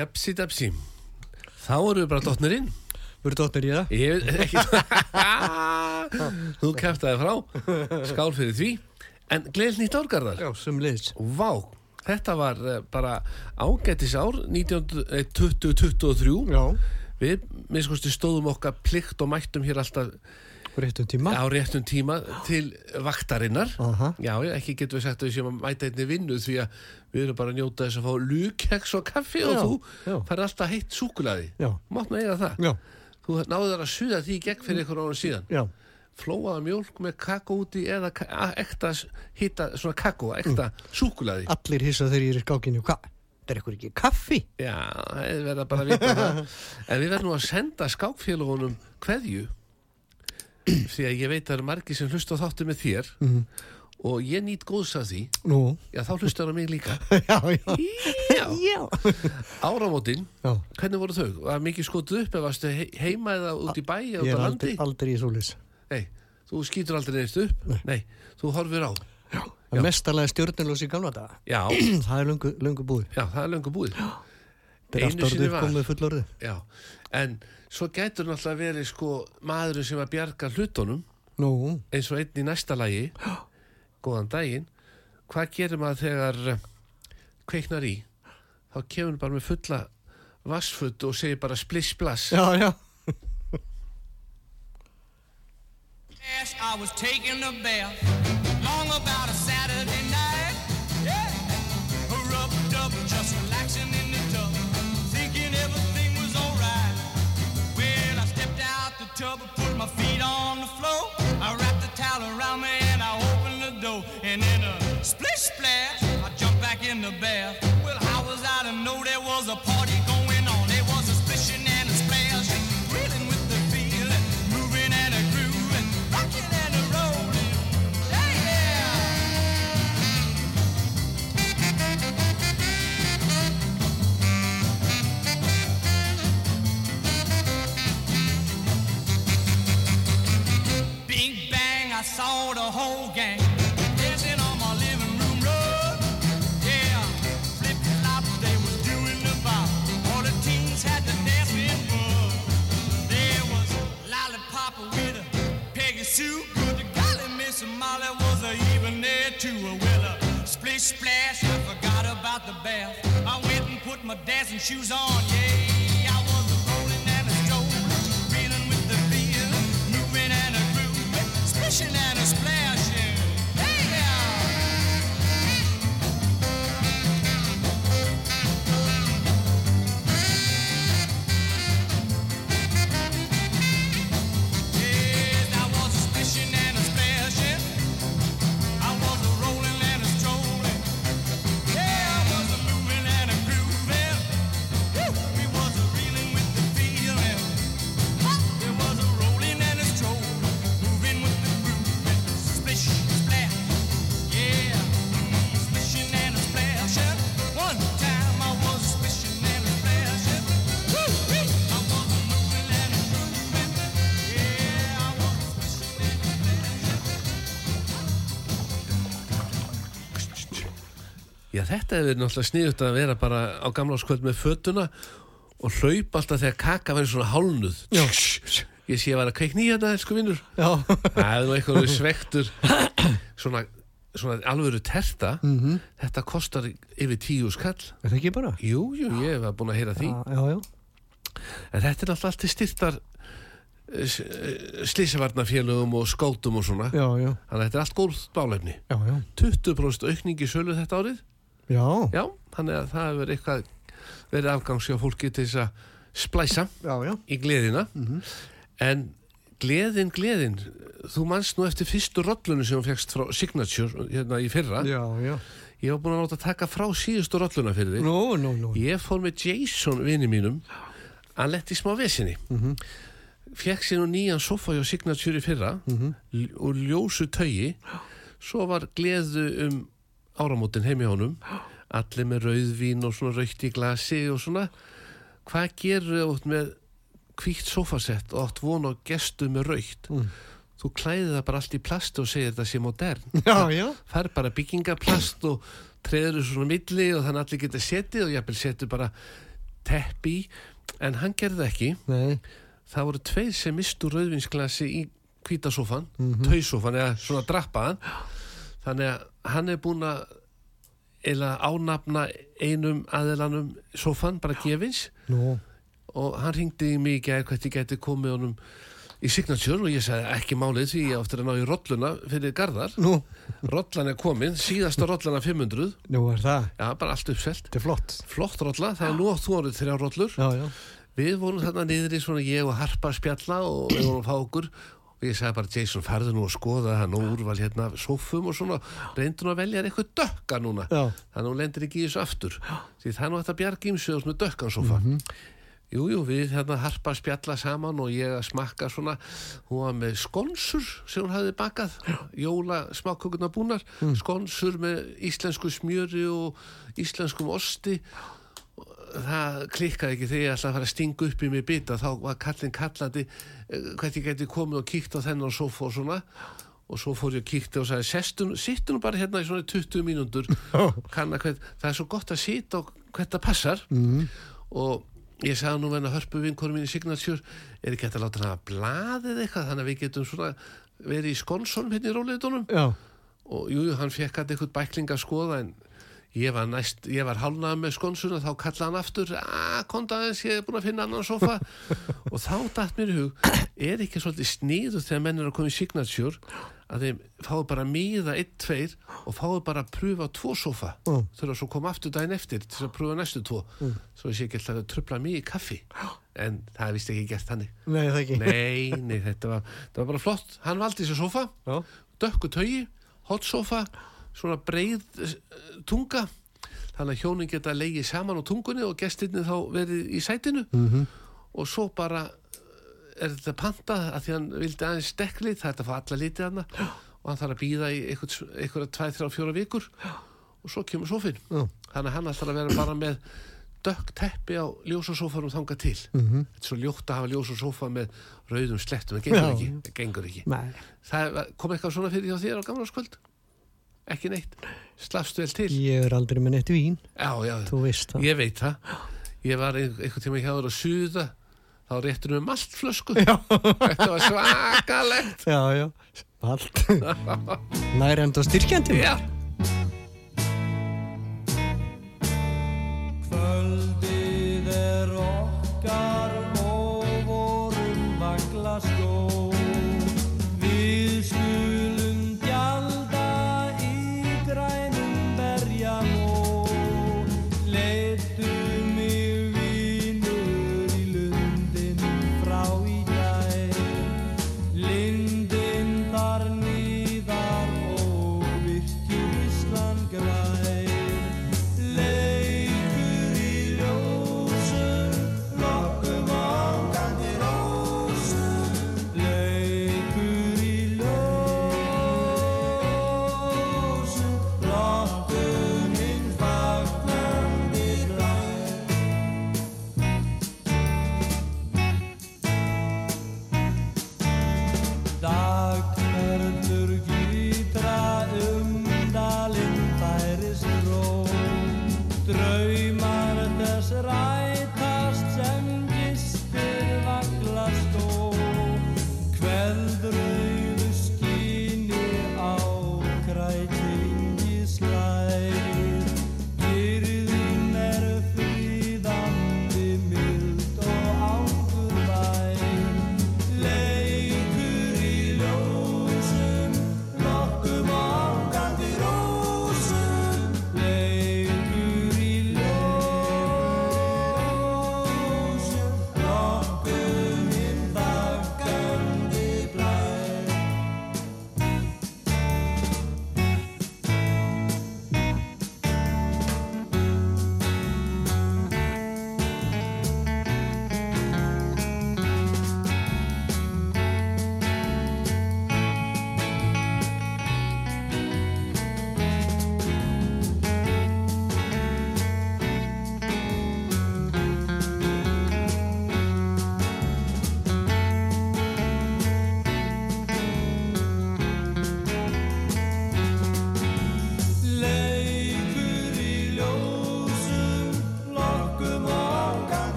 Jepsi depsi. Þá erum við bara dottnir inn. Voru dóttir í það? Ég veit ekki. Þú kæftaði frá. Skál fyrir því. En gleðil nýtt árgarðar Já, sem liðs. Vá, þetta var eh, bara ágættis ár 1923 Já, Við, minnskosti, stóðum okkar plikt og mættum hér alltaf réttum tíma. á réttum tíma til vaktarinnar Aha. Já, já, ekki getum við sagt að við séum að mæta einni vinnu því að við erum bara að njóta þess að fá lukeks og kaffi og Já, þú já. fær alltaf heitt súkulaði nú eiga það Já, Þú náður þar að suða því í gegn fyrir ykkur ára síðan já, Flóaða mjólk með kakó úti eða ekta hita, svona kakó, ekta Mm. súkulaði allir hissa þegar ég er í skákinu. Hvað? Það er eitthvað ekki kaffi? Já, það er verið að bara vita það En við verðum að senda skákfélagunum kveðju Því að ég veit að það eru margir sem hlusta á þáttu með þér Mhm. Og ég nýt góðs að því Nú, Já, þá hlustar á mig líka já, já. Já, áramótin Hvernig voru þau? Var mikið skotuð upp eða varstu he heima eða út í bæ eða út ég á er landi? aldrei, aldrei í súlis. Nei, þú skýtur aldrei neist upp Nei, þú horfir á Það er mestarlega stjórnilós í gamla daga. Já, Það er löngu, löngu búið. já, það er löngu búið Það er Einu allt sinni orðið var. komið fullorðið. Já, en svo gætur náttúrulega verið sko maðurinn sem að bjarga hlutunum. Nú, eins og einn í næsta lagi. Góðan daginn. Hvað gerir maður þegar eh, kveiknar í? Þá kemur hann bara með fulla vassfutt og segir bara spliss blass já, já. I was taking a bath my feet on the floor. Shoes on, þetta hefur náttúrulega sniðut að vera bara á gamláskvöld með fötuna og hlaupa alltaf þegar kaka verður svona hálnuð. Já. Ég sé að vera kveikni í þetta, elsku vinnur. Já. Það er nú eitthvað svektur, svona, svona alvöru terta. Mhm. Þetta kostar yfir tíu skall. Er það ekki bara? Jú, jú, ég hef búin að heyra því. Já, já, já. En þetta er alltaf allt til styrtar slísavarnafélögum og skótum og svona. Já, já, Þannig að þetta er allt góð bálefni. já, já. 20% aukning í sölu þetta árið. Já, Já, þannig að það hefur eitthvað verið afgangsjá fólki til þess að splæsa já, já. í gleðina. En gleðin, gleðin, þú manst nú eftir fyrstu rollunum sem hún fegst frá Signature hérna í fyrra. Já, já. Ég var búin að láta taka frá síðustu rolluna fyrir þig. Nú, nú, nú. Ég fór með Jason vini mínum hann letti í smá vesinni mm fekk sér nú nýjan sofa hjá Signature í fyrra l- og ljósu taugi svo var gleðu um áramótin heim í honum. Allir með rauðvín og svona raukt í glasi og svona. Hvað gerur átt með hvítt sofasett og átt von á gestu með raukt þú klæði það bara allt í plast og segir þetta sé modern. Það er bara byggingaplast og treður svona milli og þannig allir geta setið og jafnvel setur bara teppi en hann gerði það ekki. Nei. það voru tveir sem mistu rauðvinsglasi í hvítasófan, mm tausófan eða svona drappaðan þannig að hann er búin að eða ánafna einum aðelanum sófan, bara gefins Nú. og hann ringdi í mig hvert ég gæti komið honum í signature og ég sagði ekki málið því ég áttur að ná í rolluna fyrir Garðar Nú. rollan er komin, síðasta rollan af 500 Nú er það. já, bara allt uppselt Þetta er flott. flott rolla, það er nú átt þú orðið þrjá rollur Já, já. við vorum þarna niður í svona ég og Harpa spjalla og við vorum að fá okkur og ég sagði bara Jason farðu nú að skoða það nú úrval hérna af sófum og svona. Reyndu nú að velja eitthvað dökka núna. Já. þannig að hún lendir ekki í þessu aftur. Því er nú þetta bjarg ímsöðus með dökkan sófa. Jú, jú, við hérna harpa að spjalla saman og ég að smakka svona, hún var með skonsur sem hún hafði bakað, jóla smákökurna búnar, skonsur með íslensku smjöri og íslenskum osti. Það klikkaði ekki þegar ég ætlaði að fara að stinga upp í mig bita, þá var kallinn kallandi eh, hvert ég geti komið og kíkt á þennan sofa og svona. Og svo fór ég að kíkta og sagði, sittu nú bara hérna í svona 20 mínútur, kanna hvern, það er svo gott að sita og hvert það passar. Og ég sagði nú venna hörpu vinkonu mín í Signature er ekki hægt að láta hann að blaðið eitthvað? Þannig að við getum svona verið í skonsonum hérna í róleitunum og jú, jú, hann fekk hann eitthvað bækling að skoða en ég var næst, ég var hálnað með skonsuna þá kallaði hann aftur að konta aðeins, ég er búin að finna annan sofa og þá datt mér í hug er ekki svolítið sníðu þegar menn er að koma í Signature að þeim fáu bara miða einn, tveir og fáu bara að pröfa tvo sofa Mm. þurfa svo að koma aftur daginn eftir til að pröfa næstu tvo. Svo ég sé ekki alltaf að tröfla mig í kaffi. En það er vist ekki gert þannig. Nei, það ekki. nei, nei, þetta var, þetta var bara flott. Hann valdi sér sofa dökku taugi, hot sofa svona breið eh, tunga þannig að hjónin geta legið saman á tungunni og gestinni þá verið í sætinu -hmm. og svo bara eh, er þetta pantað að því hann vildi aðeins stekklið, það er þetta að fá alla litið hana og hann þarf að býða í eitthvað, eitthvað 2, 3, 4 vikur og svo kemur sofinn Já. þannig að hann ætlar að vera bara með dökk teppi á ljósasófanum þangað til Mhm. þetta er svo ljótt að hafa ljósasófa með rauðum slettum, það gengur Já. ekki, það gengur ekki. Það kom eitthvað svona fyrir hjá þér á gamlarskvöld? ekki neitt. Slafst vel til. Ég er aldrei með neitt vín. Já, já, ég veit það. Ég var einhvern tíma hjá þér að suða. Þá réttur við maltflösku. Þetta var svakalegt. Já, já, malt. Næri enda styrkjandi. Já. Kvöldið er okkar. draug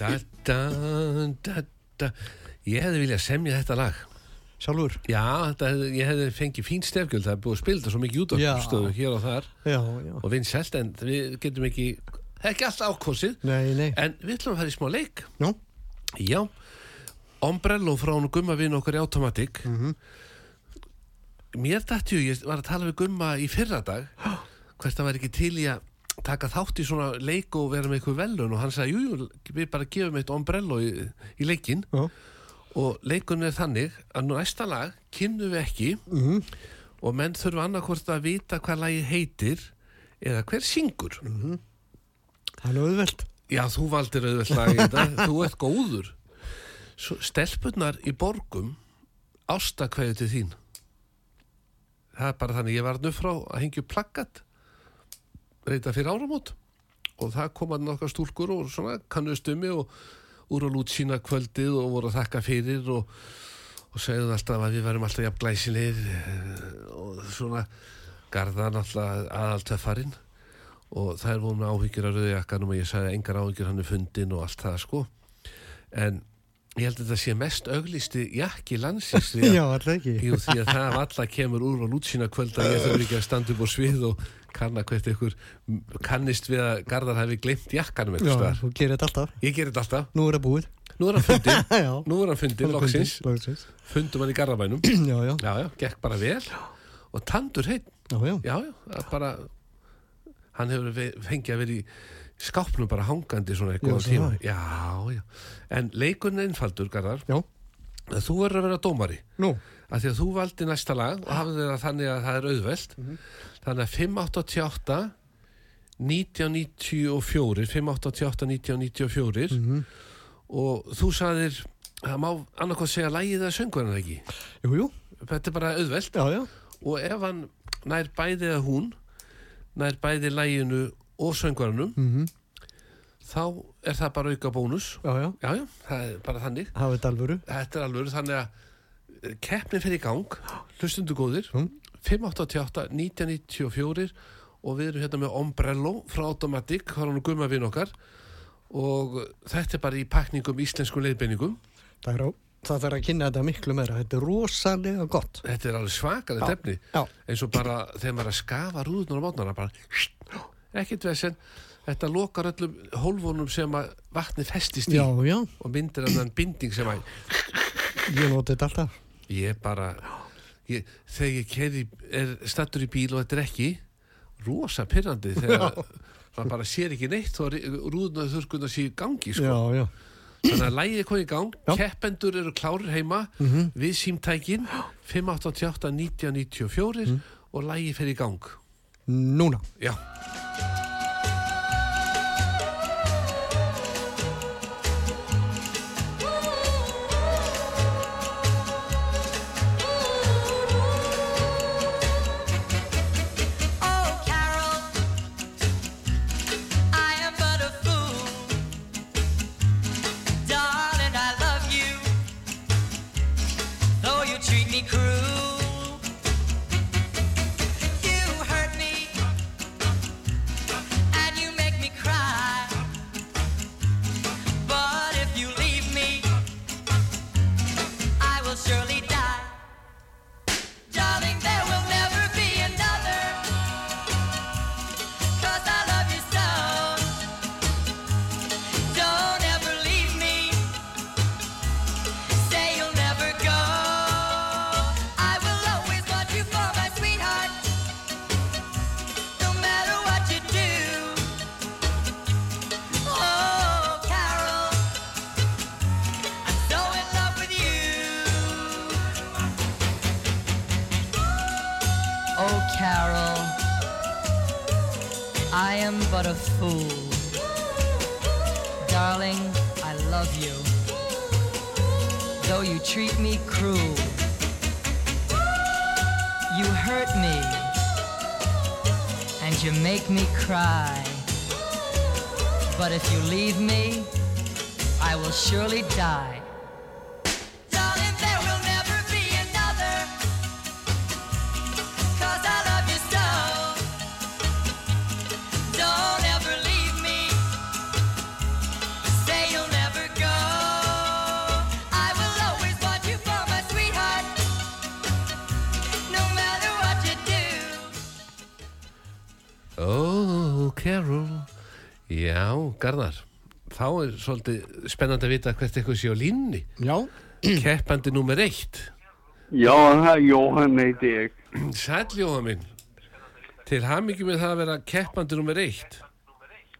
Da, da, da, da. Ég hefði viljað semja þetta lag. Sjálfur? Já, þetta, hefði- ég hefði fengið fín stefgjöld. Það er búið að spila þetta svo mikið út Já. stöðu hér og þar Já, já. og vinsælt en við getum ekki, ekki alltaf ákvonsið. Nei, nei. En við ætlum að fara í smá leik. Já. Já. Ombrello frá hún Gumma vinn okkar í Automatic. Mér dætti ég var að tala við Gumma í fyrra dag, hvert það væri ekki til í að taka þátt í svona leik og vera með eitthvað velun og hann sagði, jú, jú, við bara gefum eitt Ombrello í, í leikin Já. og leikun er þannig að næsta lag kynnum við ekki Mhm. og menn þurfa annarkvort að vita hvað lagi heitir eða hver syngur. Það er auðvelt. Já, þú valdir auðvitað lag í þetta, þú ert góður. Svo, stelpunnar í borgum ástakveðu til þín. Það er bara þannig, ég var nú frá að hengja upp plaggat, reyta fyrir áramót. Og það kom að nokkar stúlkur og svona kannust um mig og úr að lút sína kvöldið og voru að þakka fyrir og, og segðu alltaf að við verum alltaf jafn glæsilegir eh, og svona. Garðan alltaf aðaltöffarinn. Og það er voru með áhyggjur af rauðjakkanum og ég sagði engar áhyggjur hann er fundin og allt það sko. En ég held að þetta sé mest auglisti jakki landsins því að, Já, alltaf jú, því að það valla kemur úr og lútsýna kvöld að ég þarf ekki að standa upp á svið og kanna hvert ykkur kannist við að Garðar hafi glemt jakkanum Já, eitthvað staðar. þú gerir þetta alltaf. ég gerir þetta alltaf, Nú er það búið. nú er hann fundin Já. nú er hann fundin, loksins Loksins. fundum hann í Garðabænum Já, já. já, já, gekk bara vel og tandur heitt Já, já. já, já, bara hann hefur fengið að vera í skápnum bara hangandi svona Já, eitthvað svo tíma já, já, en leikurinn er einfaldur Garðar, Já. að þú verður að vera dómari Nú. að því að þú valdi næsta lag og hafði það þannig að það er auðvelt Mhm. Þannig að 588 1994 588 1994 Mhm. og þú sagðir það má annarkoð segja lægið að söngur hann ekki Jú, jú. þetta er bara auðvelt Já, já. og ef hann nær bæði eða hún nær bæði læginu og söngvarunum Mhm. þá er það bara auka bónus Já, það er bara þannig alvöru. þetta er alveg þannig að keppnin fyrir í gang hlustundu góðir Mm. 588 1994 og við erum hérna með Ombrello frá Automatic, það er hann gumma vinn okkar og þetta er bara í pakningum íslenskum leiðbeiningum Það, er á, það þarf að kynna þetta miklu meira. Þetta er rosalega gott. þetta er alveg svakalega tefni eins og bara þegar maður er að skafa rúðunar á mótnarna bara ekkert vesen þetta lokar öllum hólfunum sem að vatni festist í Já, já. og myndir annan binding sem að Ég noti þetta alltaf. ég bara ég, þegar ég keri, er stattur í bíl og þetta er ekki rosa pyrrandi þegar maður bara sér ekki neitt og rúðunar þurrkunar í gangi sko. Já, já. þannig að lægið er komið í gang Já. keppendur eru klárir heima Mhm. við símtækin 588 1994 og lægið fer í gang Núna. já Já, Garðar Þá er svolítið spennandi að vita hvert eitthvað sé á línni Já, Keppandi nummer eitt Já, það er Jóhann heiti ég. Sæll Jóhann minn Til hamingi með það að vera keppandi nummer eitt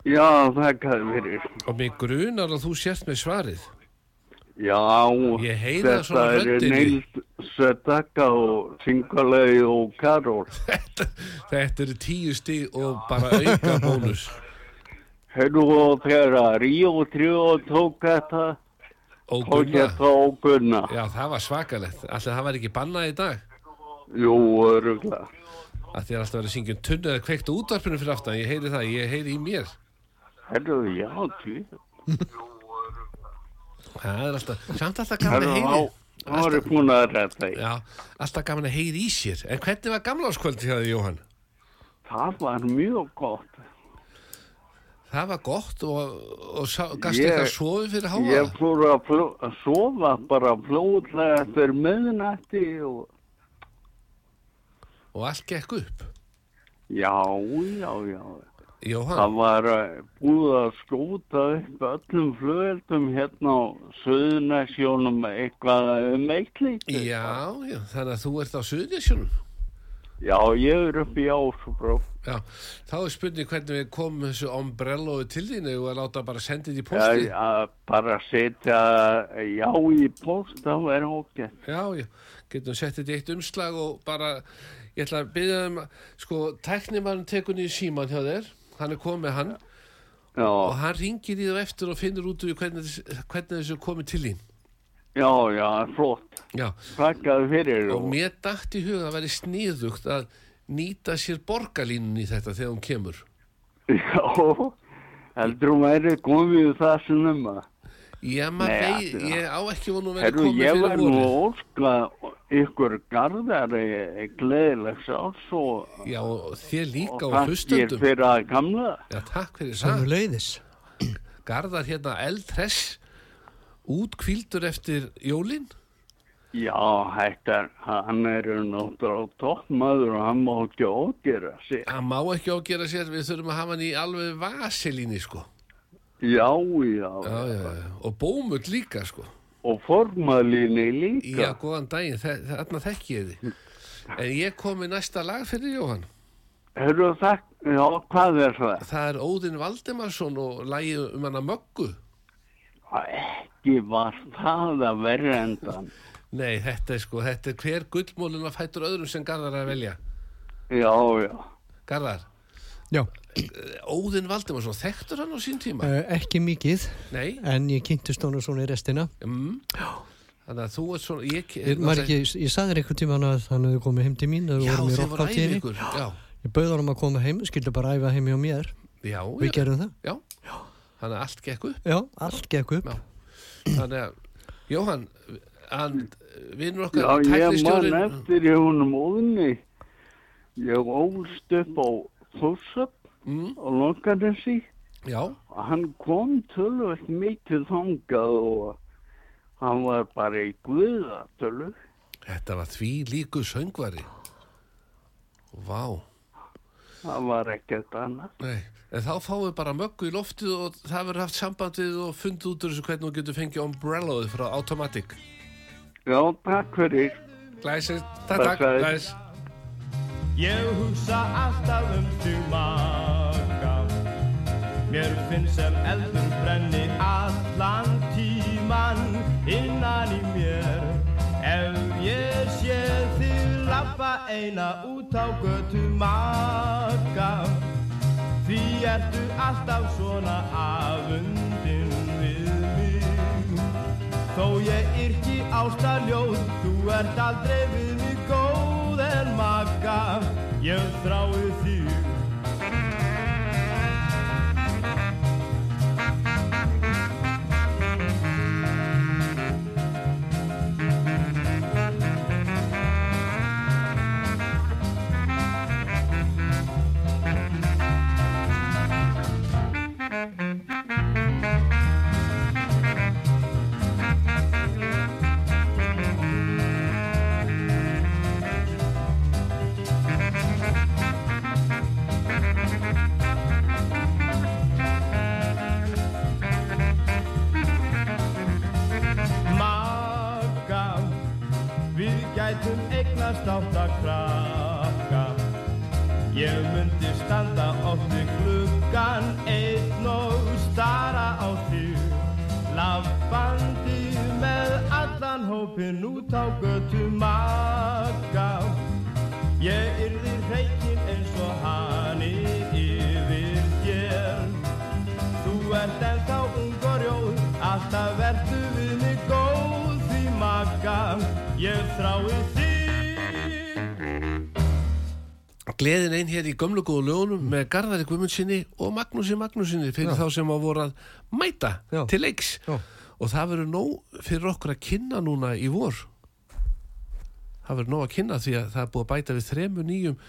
Já, þakka fyrir. Og mig grunar að þú sért með svarið Já, Ég heyri það svona þetta er. Neils Sedaka og Singalei og Karol. Þetta, þetta eru tíu stig og bara auka bónus Hefðu og þegar Ríó 3 tók þetta, Og þetta og Gunna. Já, það var svakalegt Alltaf það var ekki bannað í dag Jú, öruglega. að því er alltaf verið að syngja um tunnu eða kveikt útvarpinu fyrir aftan, ég heyri það, ég heyri í mér Hefðu, já, því. það er alltaf, samt alltaf gaman að heyri þá er búin að rætta því. já, alltaf gaman að heyri í sér en hvernig var gamláskvöldi hjá þig Jóhann? Það var mjög gott. Það var gott og, og sá, gast Ég- eitthvað sofið fyrir háa Ég fór að, fló, að sofa bara flóðlega eftir miðnætti og og allt gekk upp já, já, já. Jóhann, Það var eh, búið að skóta upp öllum flugveldum hérna á Suðunæsjónum eitthvað um eitt lítið. já, já, þannig að þú ert á Suðnisjónum Já, ég er upp í Ásbró. Já, þá er spurning hvernig við komum þessu ombrelloðu til þínu og að láta bara senda þetta í Já, posti að bara setja já í post, það verður ógætt. Já, já, getum sett þetta í eitt umslag og bara, ég ætla að byrja um, sko, tæknimann tekur niður síman hjá þér, hann er komið hann og Já, hann ringir í þú eftir og finnur út úr hvernig, hvernig þessu er komið til þín. já, já, flott. Já, Þakkaði fyrir. og mér dætt í huga að veri sniðugt að nýta sér borgarlínun í þetta þegar hún kemur. Já, heldur hún væri komið það sem um að. Já, maður Nei, vei, þetta- ég á ekki vonu að vera Herru, komið ég fyrir var nú voru. að óska ykkur garðari gleðilegs árs og, Já, og þér líka og á þakkir hlustundum. fyrir að gamla. Já, takk fyrir það. Garðar hérna eldhress, útkvíldur eftir jólinn. Já, þetta er, hann er náttúrulega toppmaður og hann má ekki ógera sig. hann má ekki ágera sér, við þurfum að hafa hann í alveg vaselíni sko Já, já, já, já, já. og bómull líka sko og formalíni já, líka. góðan daginn, þarna þekki ég þið en ég kom með næsta lag fyrir Jóhann Herru, það, já, hvað er það? það er Óðinn Valdemarsson og lagið um hana möggu Ekki var það að verða endan. Nei, þetta er sko, þetta er hver gullmólin að fætur öðrum sem Garðar að velja Já, já. Garðar, Já, Óðinn Valdemarsson þekktur hann á sín tíma? uh, ekki mikið, nei, en ég kynntist honum svona í restina. mm. þannig að þú ert svona ég, Ég, maður ekki, ég sagði þér einhvern tíma að hann hefði komið heim til mín, já, vorum í þeir voru æfið ykkur já, Ég bauð honum að koma heim, skildu bara æfa heim hjá mér. já, Við gerum það. já. þannig að allt gekk upp Já, allt gekk upp. Já. Þannig að, Jóhann, hann, vinnur Já, okkar, ég man eftir í húnum óðni. Ég ólst upp á Þórsöp mm, og Longanesi já, og hann kom tölvöld mikið þangað og hann var bara í guðatölu. þetta var því líku söngvari. Vá, Það var ekkert annað. nei, en þá fáum við bara möggu í loftið og það verður haft sambandið og fundið út úr þessu hvernig þú getur fengið umbrellaðið frá Automatic. Já, takk fyrir. Glæsir, takk, takk, glæs. Ég hugsa alltaf um því maka Mér finnst sem eldur brenni allan tíman innan í mér. Ef ég sé þig lappa eina út á götu maka. Því ertu alltaf svona mig Þó ég yrki ástaljóð, þú ert aldrei við mig góð en maka Ég þrái þig eignast átt að krakka Ég myndi standa Gleðin einn hér í gömlu góðu lögunum með Garðari Guðmundsinni og Magnúsi Magnúsinni fyrir þá sem að voru að mæta Já. til leiks Já. og það verður nóg fyrir okkur að kynna núna í vor það verður nóg að kynna því að það er búið að bæta við þremu nýjum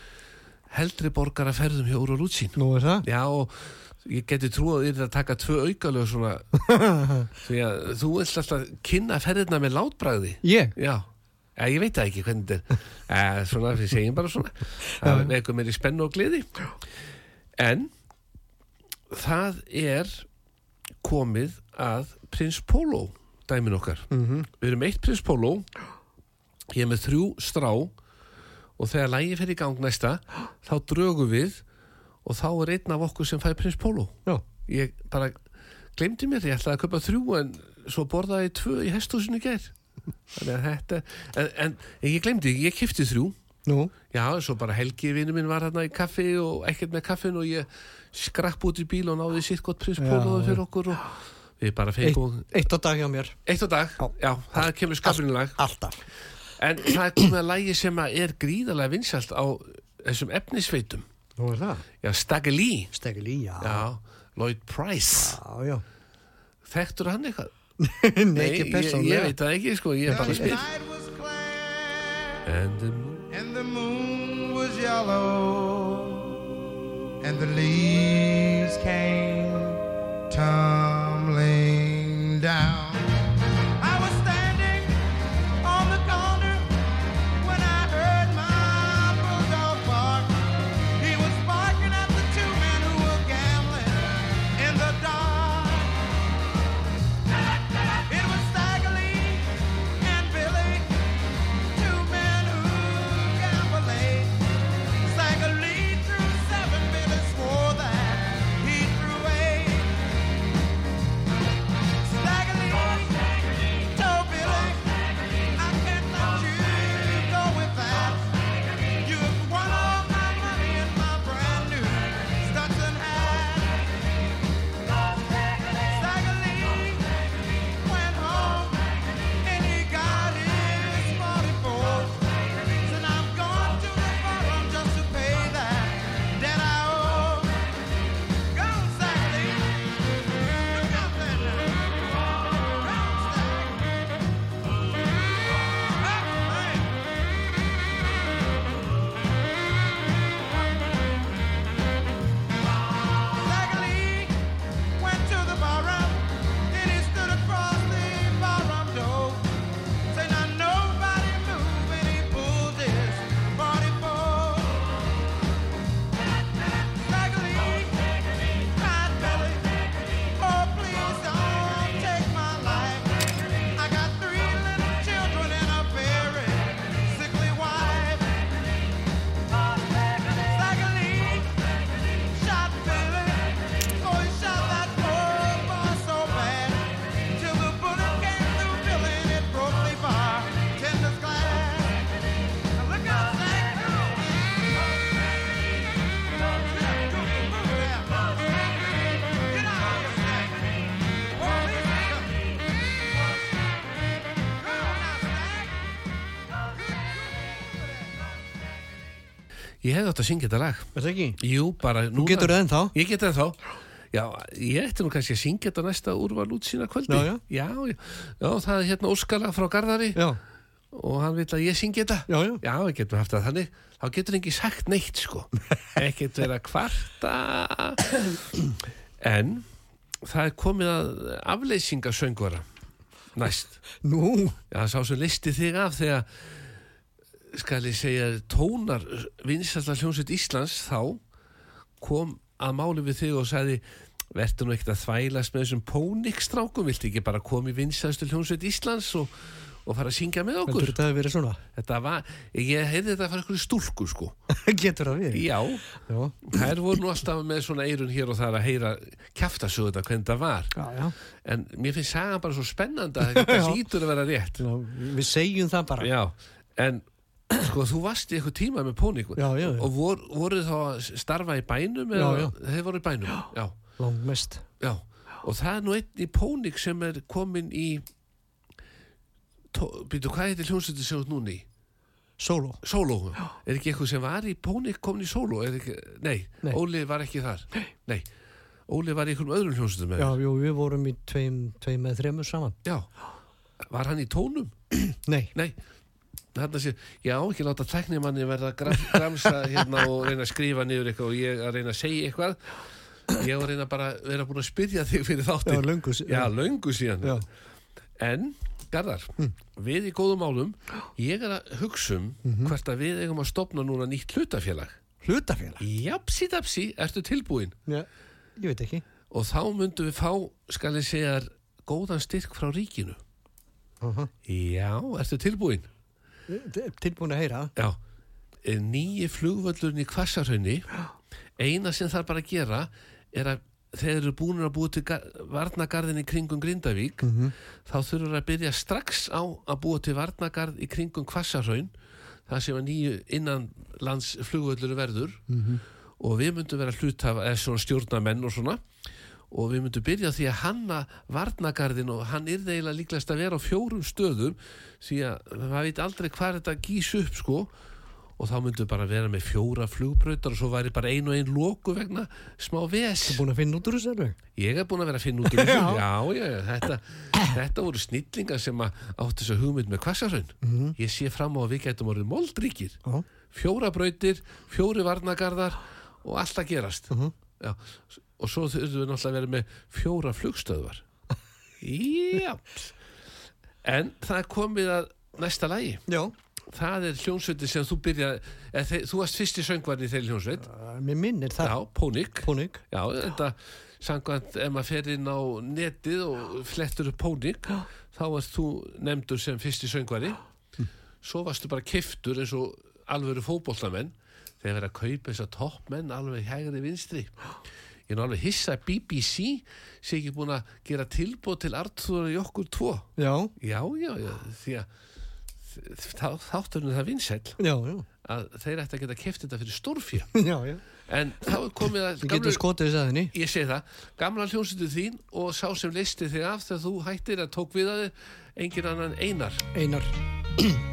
heldri borgara ferðum hjá Úr og Lútsín Nú er það? Já og ég geti trúið þér að taka tvö aukalög svona því að þú vilt alltaf kynna ferðina með látbræði Ég? Já, ja, ég veit það ekki hvernig þetta er. Eh, svona, við segjum bara svona. Það vekur mér í spennu og gleði. En það er komið að Prins Pólo dæmin okkar. -hmm. við erum eitt Prins Pólo ég er með þrjú strá og þegar lægi fer í gang næsta þá drögum við og þá er einn af okkur sem fær Prins Pólo Já. ég bara glemdi mér, ég ætlaði að köpa þrjú en svo borðaði ég tvö í þannig að þetta en, en ég glemdi, ég kifti þrjú Nú? já, svo bara Helgi vinnu minn var hérna í kaffi og ekkert með kaffin og ég skrapp út í bíl og náði sitt gott Prins Pólo fyrir okkur og við bara Eitt, fengum eitt á dag hjá mér. eitt á dag, Já. já, það kemur skapinu lag Alltaf. en það er komið að lagi sem að er gríðarlega vinsalt á þessum efnisveitum Nú er það? já, Stegil í, já. já, Lloyd Price Já, já. þekktur hann eitthvað? Nei, ekki ég, ég persónlega. veit það ekki, sko, ég er bara spil night was clear and the moon and the moon was yellow and the leaves came tumbling down. Ég hefði átt að syngja þetta lag. Er það ekki? Jú, bara núna. Þú getur það ennþá. Ég get það þá. Já, ég ætti nú kannski að syngja þetta næsta úrval út sína kvöldi. Já, já. Já, já. Já, það er hérna Óskala frá Garðari Já, og hann vil að ég syngja þetta. já, já. Já, við getum haft það þannig. Þá getur ekki sagt neitt, sko. Ekkert verið að kvarta. En það er komið að afleysingasöngvara næst. Nú, Já, sá sem listi þig af þegar skal ég segja tónar vinstallar hljómsveit Íslands þá kom að máli við þig og sagði verður nú ekkert að þvælast með þessum pónikstrákum, viltu ekki bara koma í vinstalstu hljómsveit Íslands og, og fara að syngja með okkur? heldur þetta að vera svona? Þetta var, ég heyrði þetta að fara ykkur stúlku sko. Getur það verið? Já, Já, þær voru nú alltaf með svona eirun hér og þar að heyra kjaftasöguna hvernig það var. já, já. En mér finnst sagan bara svo spennandi að þetta Já. hlýtur að vera rétt. Já, Við segjum það bara. Já, en sko þú varst í eitthvað tíma með pónik Já, já, já. og vor, voruð þá að starfa í bænum Já, eða já. þeir voru í bænum já. Langmest. Já, og það er nú einn í pónik sem er komin í býtu hvað heitir hljómsveitir sem þú núni í? Sóló. Sóló, er ekki eitthvað sem var í pónik komin í? Er Ekki, nei, Nei. Óli var ekki þar Nei, Óli var í einhverjum öðrum hljómsveitum Já, jú, við vorum í tveim, tveim með þremur saman. já, var hann í tónum? Nei, Nei, þarna sé, já, ekki láta tæknimanni verða að gram, gramsa hérna og reyna að skrifa niður eitthvað og ég að reyna að segja eitthvað. Ég var reyna bara að vera búin að spyrja þig fyrir já, þáttin. löngu. s- Já, löngu síðan. Já. En, Garðar, við í góðum álum, ég er að hugsa um hvert að við eigum að stopna núna nýtt hlutafélag. Hlutafélag. Japsi, dapsi, ertu tilbúin? Já, ég veit ekki. Og þá myndum við fá, skal ég segja, góðan styrk frá ríkinu. Uh Já, ertu tilbúin? Tilbúin að heyra. Já, eh, nýji flugvöllurinn í Kvassarhaunni eina sem þarf bara að gera er að þeir eru búin að búa til varnagarðin í kringum Grindavík þá þurfur að byrja strax á að búa til varnagarð í kringum Kvassarhaun það sem að nýju innanlands flugvöllur verður og við myndum vera eða svona stjórnamenn og svona og við myndum byrja því að hanna varnagarðin og hann er eiginlega líklegast að vera á fjórum stöðum því að maður veit aldrei hvað þetta gís upp sko. Og þá myndum við bara vera með fjóra flugbrautar og svo væri bara ein og ein loku vegna smá ves. Búin að finna út úr þessu alveg? ég er búin að vera að finna út úr þessu. Já, já, já, þetta, þetta voru snillingar sem að áttu þess að hugmynd með kvassarhaun ég sé fram á að við getum orðið moldríkir. Já. fjóra brautir, fjóri varnagarðar og allt að gerast já, og svo þurfum við náttúrulega að vera með fjóra flugstöðvar. Já. En það komið að næsta lagi. Já. það er hljónsveiti sem þú byrja þeir, þú varst fyrsti söngvarni í þeirri hljónsveit Mér minnir það. já, Pónik. Pónik. Já, þetta samkvæmt ef maður fer inn á netið og flettur upp pónik þá varst þú nefndur sem fyrsti söngvari. Svo varstu bara kiftur eins og alvöru fótbollamenn þegar verið að kaupa þess að toppmenn alveg hægri vinstri ég er nú alveg hissa að BBC sé ekki búin að gera tilbúð til Artur og okkur tvo Já. já, já, já, því að þá, þátturinn það vinsæll Já, já. að þeir ætti að geta keft þetta fyrir stórfjö Já, já. en þá er komið að aðinni. Ég segi það, gamla hljómsveitu þín og sá sem listi þig af þegar þú hættir að tók við að engin annan einar. Einar.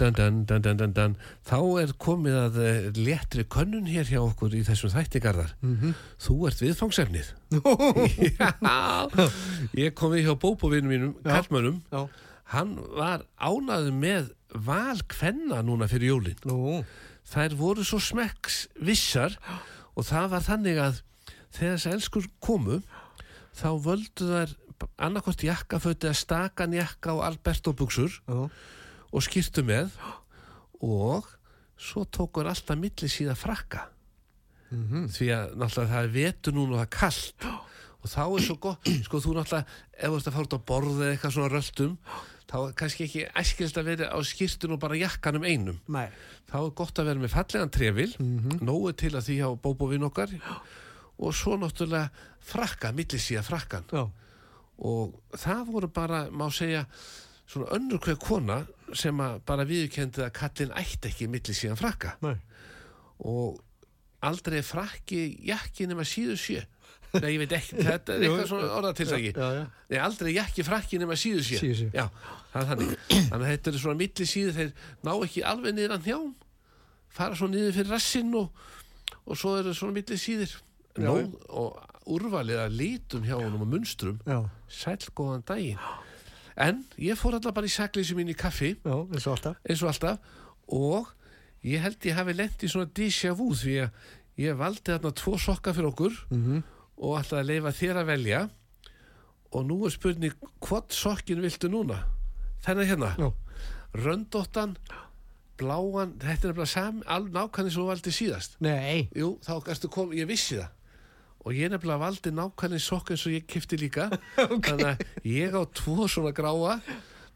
Dan, dan, dan. Þá er komið að uh, léttri könnun hér hjá okkur í þessum þættigarðar. -hmm. Þú ert viðfangsefnið. Ég kom við hjá bóbovinu mínum, Karlmönnum. Já. Hann var ánaður með val kvenna núna fyrir jólin. Nú, Þær voru svo smekks vissar og það var þannig að þegar þess elskur komu þá völdu þær annarkort jakkaföti að stakan jakka og Alberto buksur já, og skýrtu með og svo tókur alltaf milli síða frakka. Því að náttúrulega það er vetur núna og það er kallt og þá er svo gott sko þú náttúrulega, ef þú ert að fara út á borð eða eitthvað svona röldum þá er kannski ekki æskilt að vera á skýrtun og bara jakkanum einum. Nei, þá er gott að vera með fallegan trefil nógu til að því á bóbovinn okkar og svo náttúrulega frakka, millisíða frakkan. Já, og það voru bara, má segja svona önnur hver kona sem að bara viðkendi að kallin ætti ekki millisíðan frakka. Nei, og aldrei frakki jakki nema síðu sjö. Nei, ég veit ekki, þetta er eitthvað svona orðatilsæki. Nei, aldrei jakki frakki nema síðu sé Síðu sé. Já, það er þannig. Þannig að þetta er svona milli síðu þeir ná ekki alveg niður að njám fara svo niður fyrir rassinn og, og svo eru svona milli síðir Nó, og úrvalið að lítum hjá honum og munstrum. Já, sæll góðan daginn en ég fór alltaf bara í sakleysi mín í kaffi. Já, eins og alltaf. eins og alltaf. Og ég held ég hafi lent í svona déjà vu því að ég valdi þarna tvo sokka fyrir okkur -hmm. og ætlaði að leifa þér að velja. Og nú er spurning hvort sokkin viltu núna? Þennan hérna? Já. röndóttan bláan, þetta er bara nákvæmlega svo valdi síðast. Nei, Jú, þá ertu kom, ég vissi það og ég nefnilega valdi nákvæmlega sokk eins og ég kifti líka. Þannig að ég á tvo svona gráa.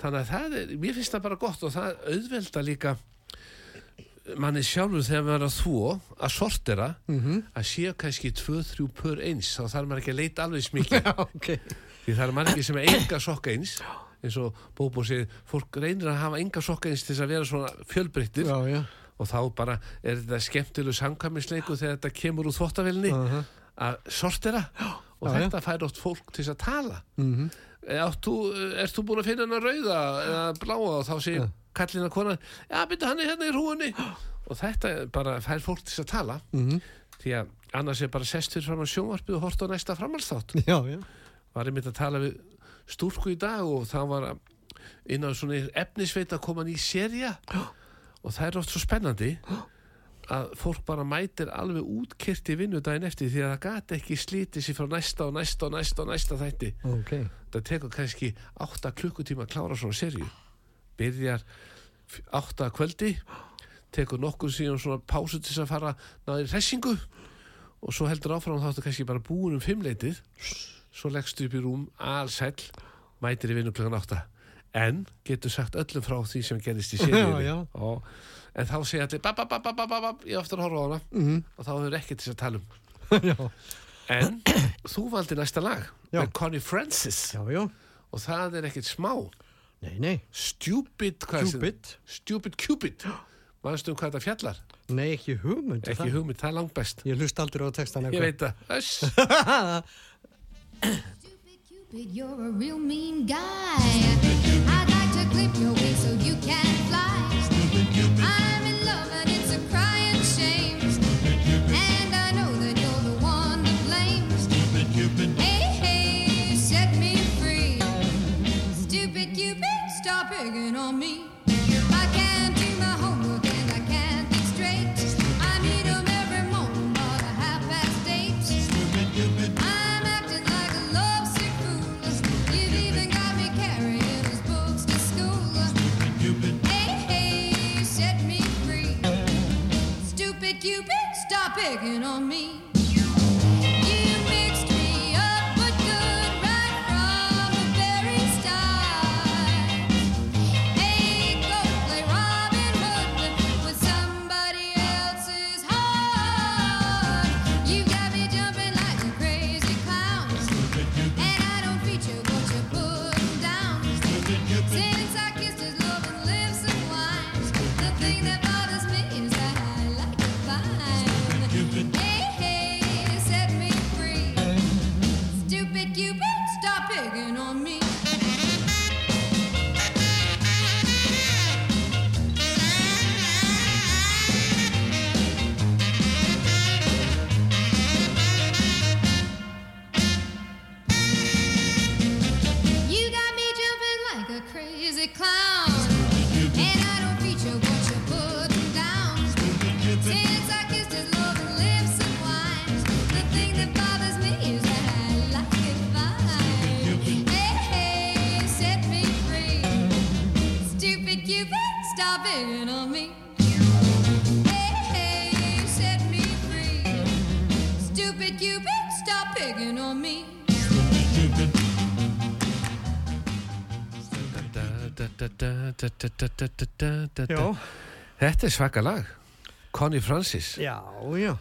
Þannig að það er, mér finnst það bara gott og það auðvelda líka manni sjálfur þegar maður er að þvó að sortera að séu kannski 2-3 pör eins. Þá þarf maður ekki að leita alveg smikið. Ok, því það er margir sem er enga sokka eins eins og Bóbo segir, fólk reynir að hafa enga sokka eins til að vera svona fjölbreyttir. Og þá bara er þetta skemmtilegu samkvæmisleiku þegar þetta kemur úr þvóttavelni að sortera. Og Já, þetta fær oft fólk til að tala. Mhm. Ert þú, ert þú búin að finna hana rauða eða bláa? Og þá segir kallina konan, já byrju hann er hérna í hrúinni og þetta bara fær fólk til að tala. Mhm. því að annars er bara sest fyrir fram á sjónvarpið og hort á næsta já, var einmitt að tala við stúrku í dag og það var að- inn á svona efnisveit að koma ný serja og það er oft svo spennandi að fólk bara mætir alveg útkyrt í vinnudaginn eftir því að það gati ekki slítið sér frá næsta og næsta og næsta og næsta þætti. Ok, það tekur kannski 8 klukkutíma að klára svona serju byrjar 8 kvöldi tekur nokkur síðan svona pásu til þess að fara náður hressingu og svo heldur áfram þá ertu kannski bara búin um fimmleitið svo leggstu upp í rúm allsæll mætir í vinnu klukkan 8 en getur sagt öllum frá því sem gerist í já. Og, en þá segja allir bab, bab, bab, bab, ég eftir að horfa á hana. Mhm. og þá hefur ekki til þess að tala um. Já, en þú valdi næsta lag Já. með Connie Francis. Já, já, og það er ekkert smá. Nei, nei, Stupid hvað sem- Cupid, Stupid. Cupid. Manstu um hvað þetta fjallar? nei, ekki hugmynd, Ekki hugmynd, það er langt best. Ég hlust aldrei á textan Ég veit það. Stupid Cupid, you're a real mean guy. Picking on me. I can't do my homework and I can't think straight. I need 'em every morning about a half past eight. I'm acting like a lovesick fool. You've even got me carrying his books to school. Hey, hey, set me free. Stupid Cupid, stop picking on me. Picking on me. Þetta er svaka lag Connie Francis já, já,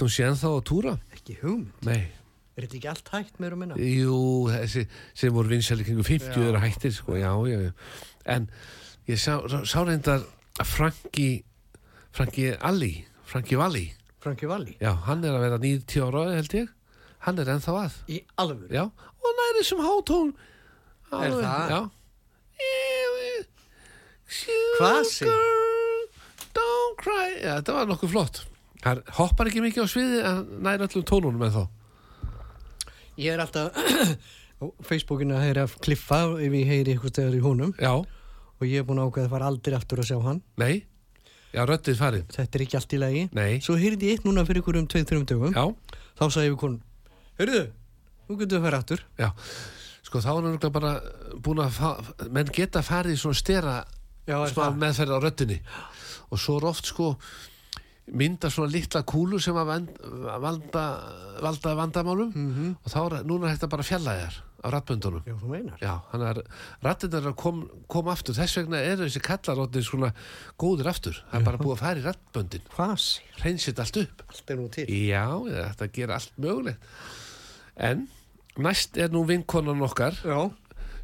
hún sé ennþá að túra ekki hugmynd. Nei, Er þetta ekki allt hægt meira og minna? jú, þessi sem voru vinsæli kringu 50 Já. eru hættir sko, já, já, já En ég sá, sá reyndar að Franki Franki Alli Franki Valli, Franki Valli? já, hann er að vera 90 ára held ég, hann er ennþá að. Í alvöru? Já, og næri sem hátón. Er Alveg, það? Sugar, Don't cry. Já, þetta var nokkuð flott. Hann hoppar ekki mikið á sviði en næri öllum tónunum með þá Ég er alltaf á Facebookinu að heyra kliffa ef ég heyri eitthvað stegar í honum. Já, og ég er búin að ákveða að fara aldrei aftur að sjá hann. nei. Já, röddið farið Þetta er ekki allt í lagi. Nei, Svo heyrði ég eitt núna fyrir ykkur um 2-3 dögum. já, Þá sagði ég við konun, heyrðu, nú getum við að fara aftur. já Sko þá er hann bara búin að menn geta farið í svona stera Já, er smá það? meðferð á röddinni og svo er oft sko mynda svona litla kúlu sem að valda, valda vandamálum Mhm. og þá er núna er þetta bara fjalla þér á rattböndunum Já, þú meinar. Já, hann er rattinnar að kom, kom aftur þess vegna eru þessi kallaróttir svona góður aftur það er bara búið að fara í rattböndin Hvað hreinsið allt upp Allt er nú til. Já, þetta gera allt mögulegt en næst er nú vinkonan okkar Já.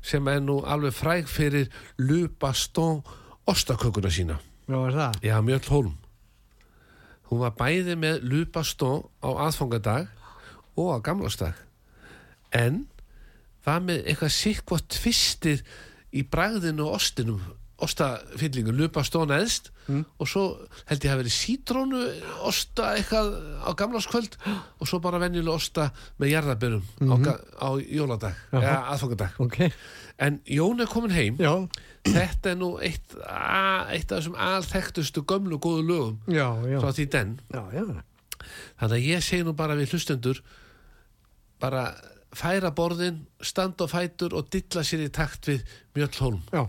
sem er nú alveg fræg fyrir Lupastón ostakökuna sína Já, er það? Já, Mjöll Hólm hún var bæði með Lupastón á aðfangadag og á gamlastag en var með eitthvað sikkvott tvistir í bragðinu og ostinum ostafyllingu, Lupastón eðst og svo held ég að verið sítrónu osta eitthvað á gamlaskvöld og svo bara venjulega osta með jarðabörum á, ga- á jóladag, eða aðfangadag Ok. en Jón er komin heim Já. þetta er nú eitt, a, eitt af þessum alþektustu gömlu góðu lögum Já, já. frá því den Já, já. þannig að ég segi nú bara við hlustendur bara færa borðin standa á fætur og dilla sér í takt við Mjöll Hólm Já.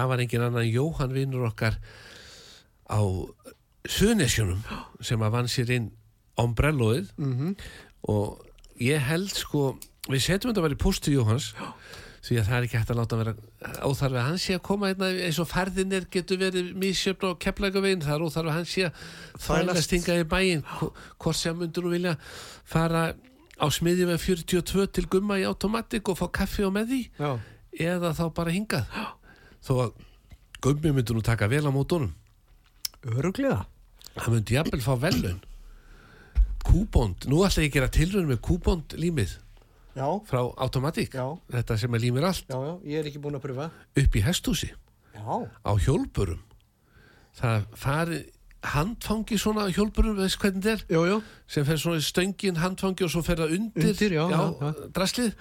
það var engin annan Jóhann vinnur okkar á Suðnesjunum sem að vann sér inn ombrelloið. Mhm. og ég held sko við setjum þetta bara í posti Jóhanns því að það er ekki hægt að láta vera óþarfi. Að hann sé að koma hérna eins og ferðinir getur verið mísjöfn og keplægavegin það er óþarfi. Að hann sé að þælast hingað í bæinn. Hvo- hvort sem myndur nú vilja fara á smiðjum með 42 til gumma í automatik og fá kaffi og með því Já. eða þá bara hingað þó að gummi myndur nú taka vel á mótunum Öruglega. hann myndi jafnvel fá velun kúbond, nú ætla ég að gera tilraun með kúbond límið Já. frá automatik Já. þetta sem er límir allt Já, já, ég er ekki búin að pröfa. upp í hestúsi Já. á hjólburum það fari handfangi svona á hjólburum, veist hvernig þetta er Jú, jú. sem fer svona í stöngin handfangi og svo fer það undir, Undir, já, já, já. draslið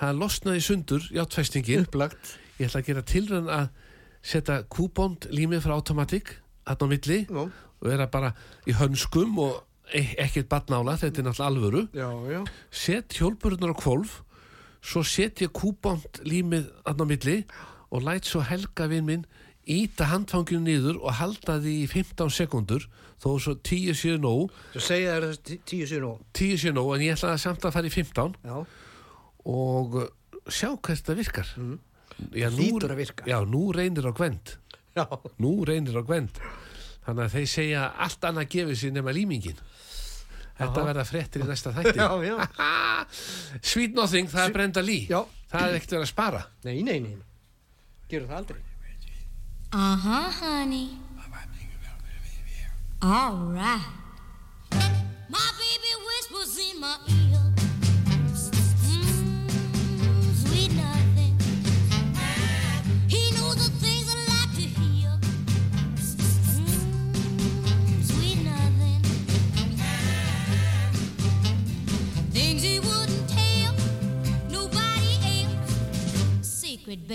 það losnaði sundur, játfestingin Upplagt. Ég ætla að gera tilraun að setja kúbond límið frá automatik hann á milli Já. og vera bara í hönskum og e ekkert badnála, þetta er náttúrulega alvöru Já, já. set hjólburunar á kvolf svo set ég kúbond límið hann á milli og læt svo helga vinn minn íta handfanginu niður og halda því í 15 sekundur þó svo 10 séu nóg Svo segja þessi tí- tíu sér nú. 10 séu nóg en ég ætla að samt að fara í 15 Já. og sjá hvert það virkar Já, nú, Hlýtur að virka. Já, nú reynir á gwend Já. nú reynir á gwend þannig að þeir segja allt annað gefið sér nema límingin þetta verða fréttir í næsta þætti Já. Sweet Nothing, það er Brenda Já. það er ekkert verið að spara Nei, nei, nei. Gerur það aldrei. Uh-huh, honey. All right. My baby whispers in my ear.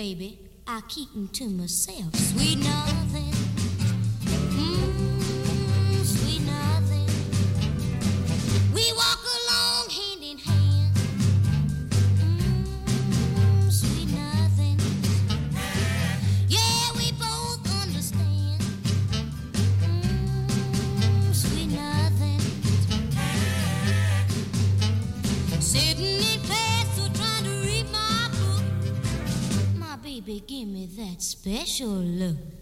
Baby, I keep them to myself. Sweet nothing. Special look.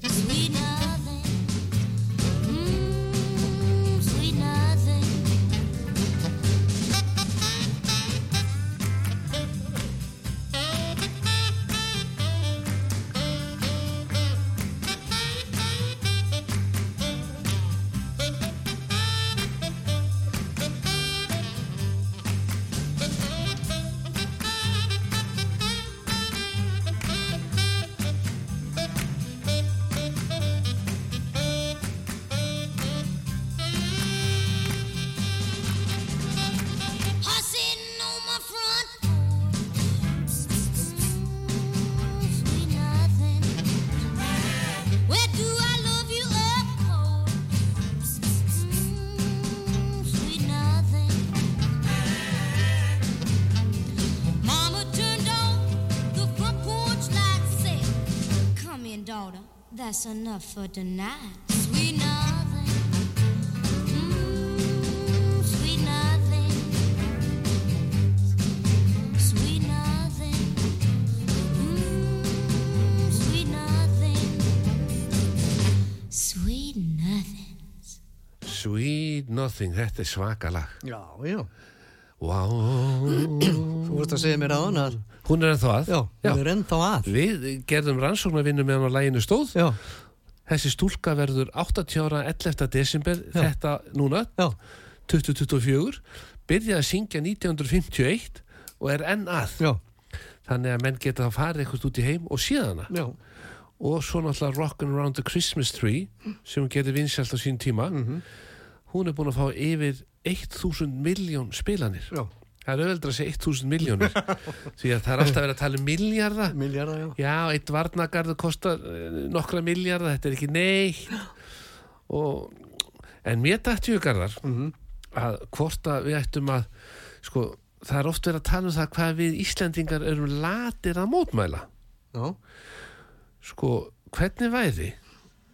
That's enough for tonight." Sweet nothing. Mm, sweet nothing. Sweet nothing. Mm, sweet nothing. Sweet nothing. Sweet Nothing, þetta er svaka lag Já, já. Vá Þú vorst að segja mér að... Hún er ennþá að Já, hún er ennþá að. Við gerðum rannsóknarvinnu með hann á læginu stóð Já. Þessi stúlka verður 80 ára 11. desember þetta núna Já. 2024 byrjaði að syngja 1951 og er enn að Já. þannig að menn geta að fara eitthvað út í heim og síðana Já. og svo náttúrulega Rockin' Around the Christmas Tree sem hún gerði vinsjalt á sín tíma hún er búin að fá yfir 1000 miljón spilanir Já. það er auðveldra að segja 1000 miljónir því að það er alltaf verið að tala um miljardar Miljardar, já. já, eitt varnagarðu kostar eh, nokkra miljardar, þetta er ekki neitt og en mér dætti hugarðar Mhm. að hvort að við ættum að sko, það er oft verið að tala um það hvað við Íslendingar erum latir að mótmæla Já, sko, hvernig væri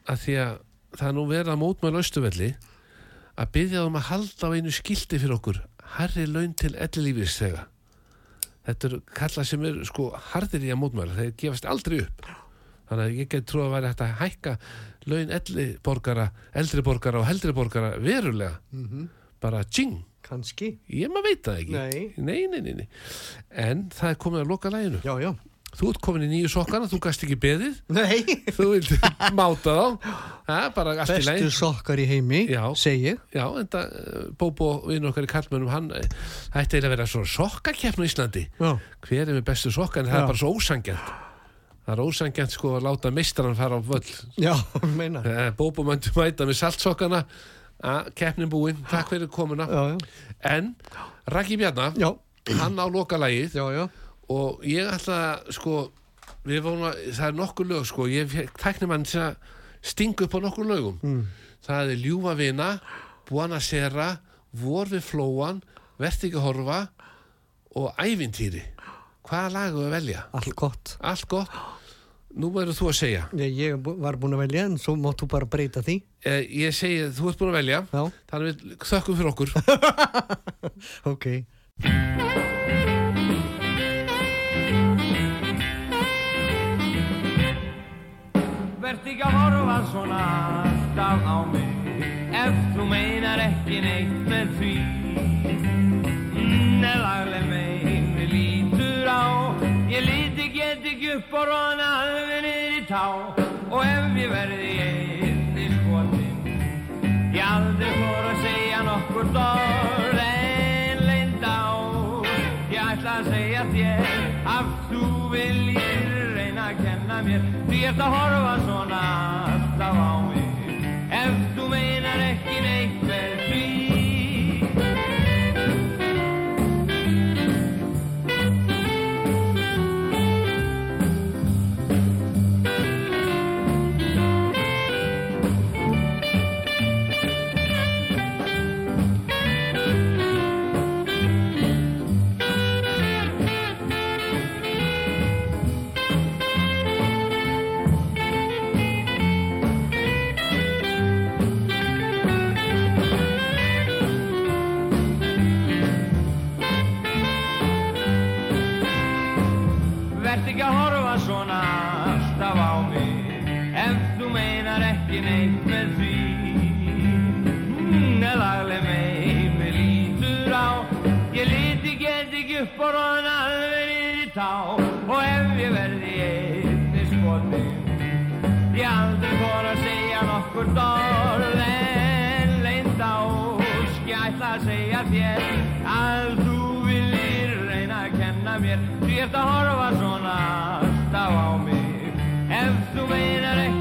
að því að það nú verið að mótmæla austuvelli að byggja um að halda á einu skildi fyrir okkur harri laun til ellilífis þegar þetta eru kalla sem er sko hardir í að mótmæla, þeir gefast aldrei upp þannig að ég get trú að væri hægt að hækka laun elli borgara eldri borgara og heldri borgara verulega bara tjing kannski. ég maður veit það ekki Nei. nei, nei, nei, nei. en það er komið að loka læginu Já, já. Þú ert komin í nýju sokkana, þú gast ekki beðið Nei, þú vilt máta þá ja, bara allt í bestu læg sokkar í heimi, Já. segi ég. já, en það, Bóbo, vinn okkar í Kallmönnum hann eh, ætti að vera svona sokkakeppn á Íslandi Já. hver er með bestu sokka en það Já. er bara svo ósangjant það er ósangjant sko að láta mistran fara á völl Já, meina. Eh, Bóbo möndu mæta með saltsokkana að keppnin búin, takk fyrir komuna Já, já. en Raki Bjarnar, hann á loka lagið já, já. Og ég ætla sko, við vorum að það er nokkur lög sko, ég tækni mann að stinga upp á nokkur lögum Mm. það er Ljúfa vina Buana Sera, Vor við flóan Vert ekki horfa og Ævintýri hvaða lag er að velja? Allt gott. Allt gott nú verður þú að segja Ég, ég var búin að velja en svo máttu bara breyta því. eh, ég segi, þú ert búin að velja Já, þannig við þökkum fyrir okkur ok. Að horfa svona alltaf á mig. Ef þú meinar ekki neitt með því Mm, er lagleg megin við lítur á. Ég líti get ekki upp og alveg niður í tá. Og ef ég verði einni skotin Ég aldrei fór að segja nokkur orð en leind á. Ég ætla að segja þér að þú viljir reyna að kenna mér Því ert að horfa svona þér þér. Að þú viljir reyna að kenna mér. Því eftir að horfa svona alltaf á mig. Ef þú meinar ekki